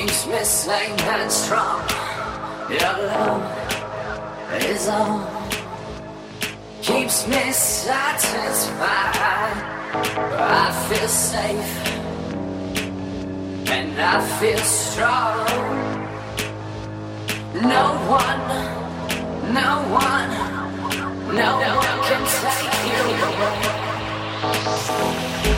keeps missing and strong. Your love is all. Keeps me satisfied. I feel safe and I feel strong. No one, no one, no one can take you away.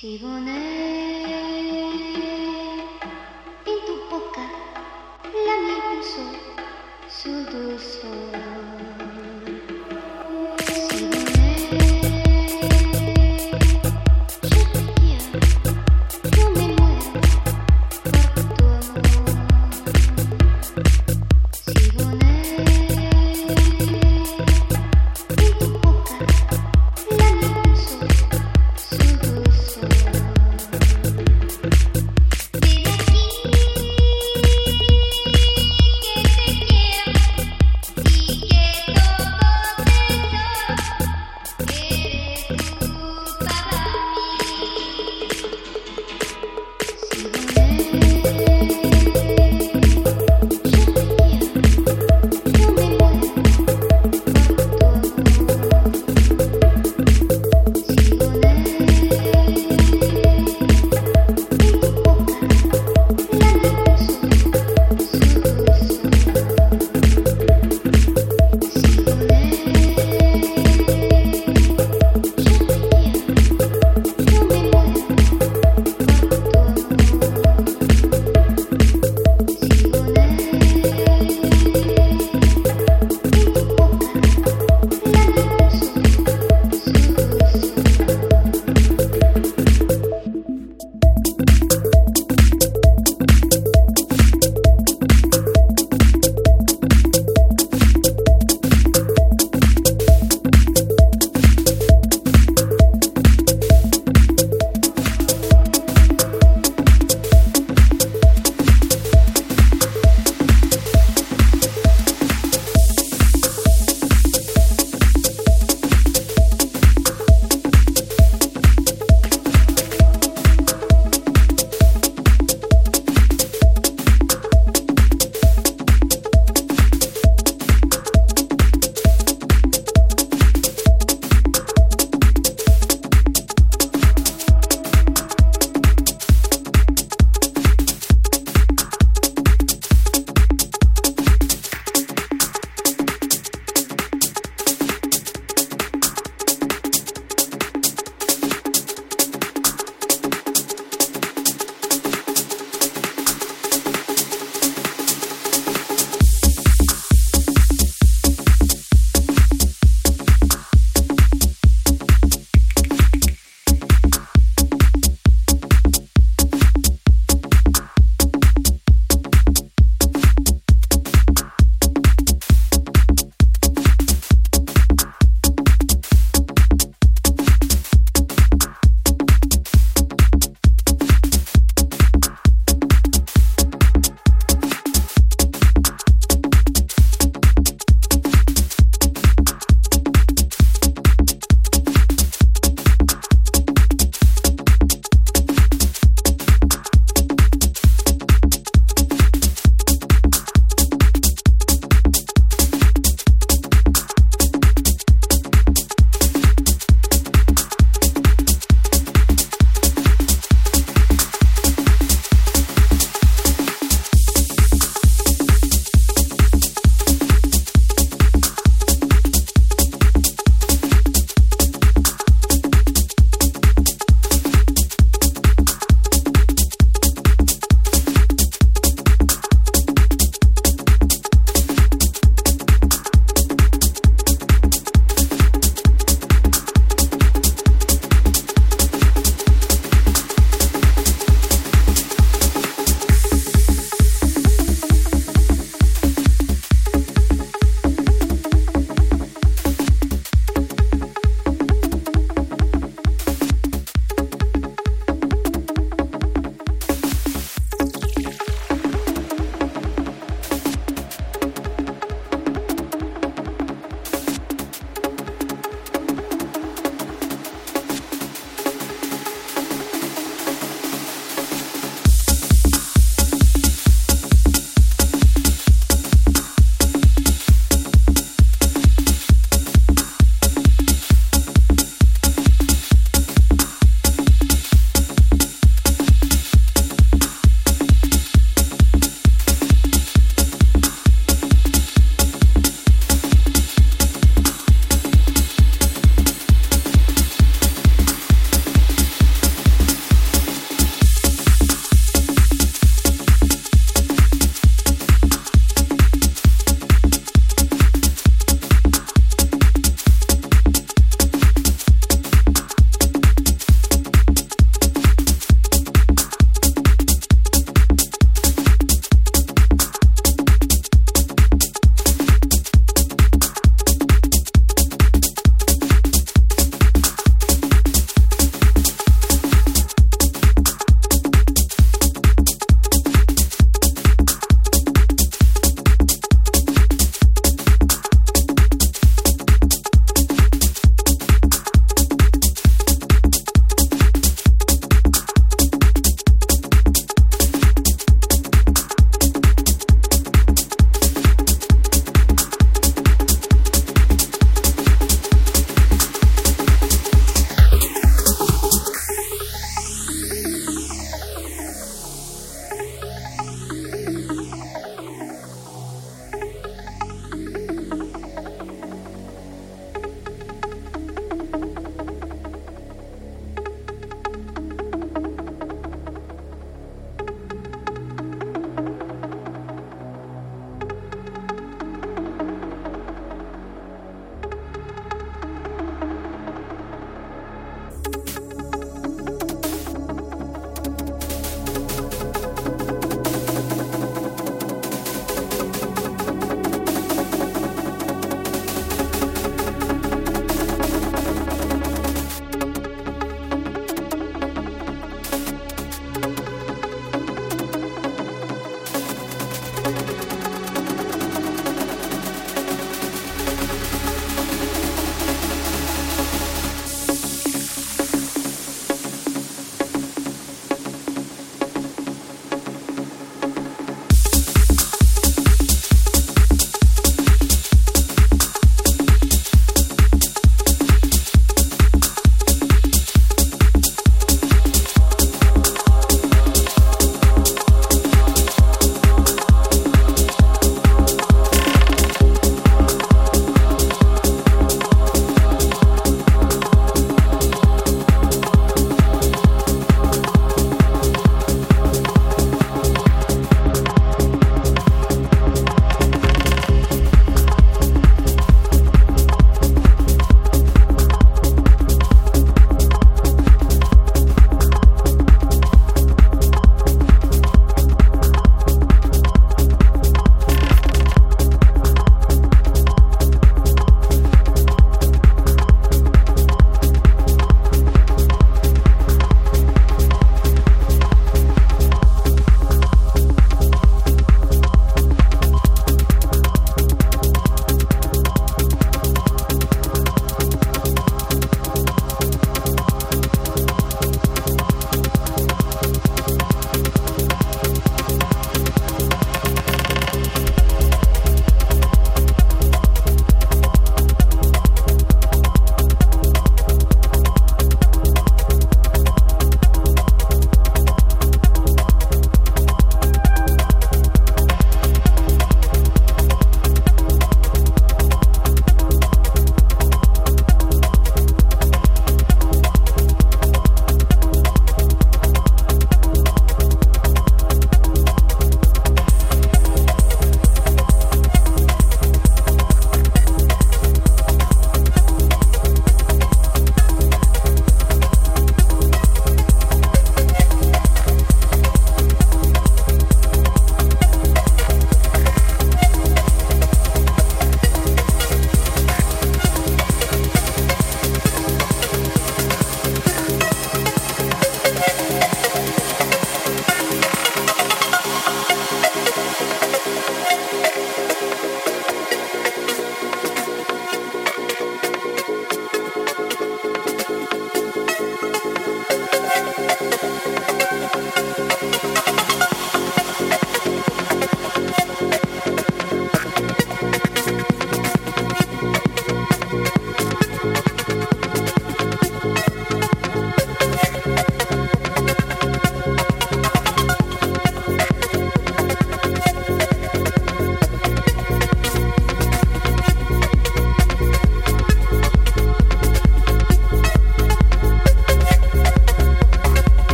지구는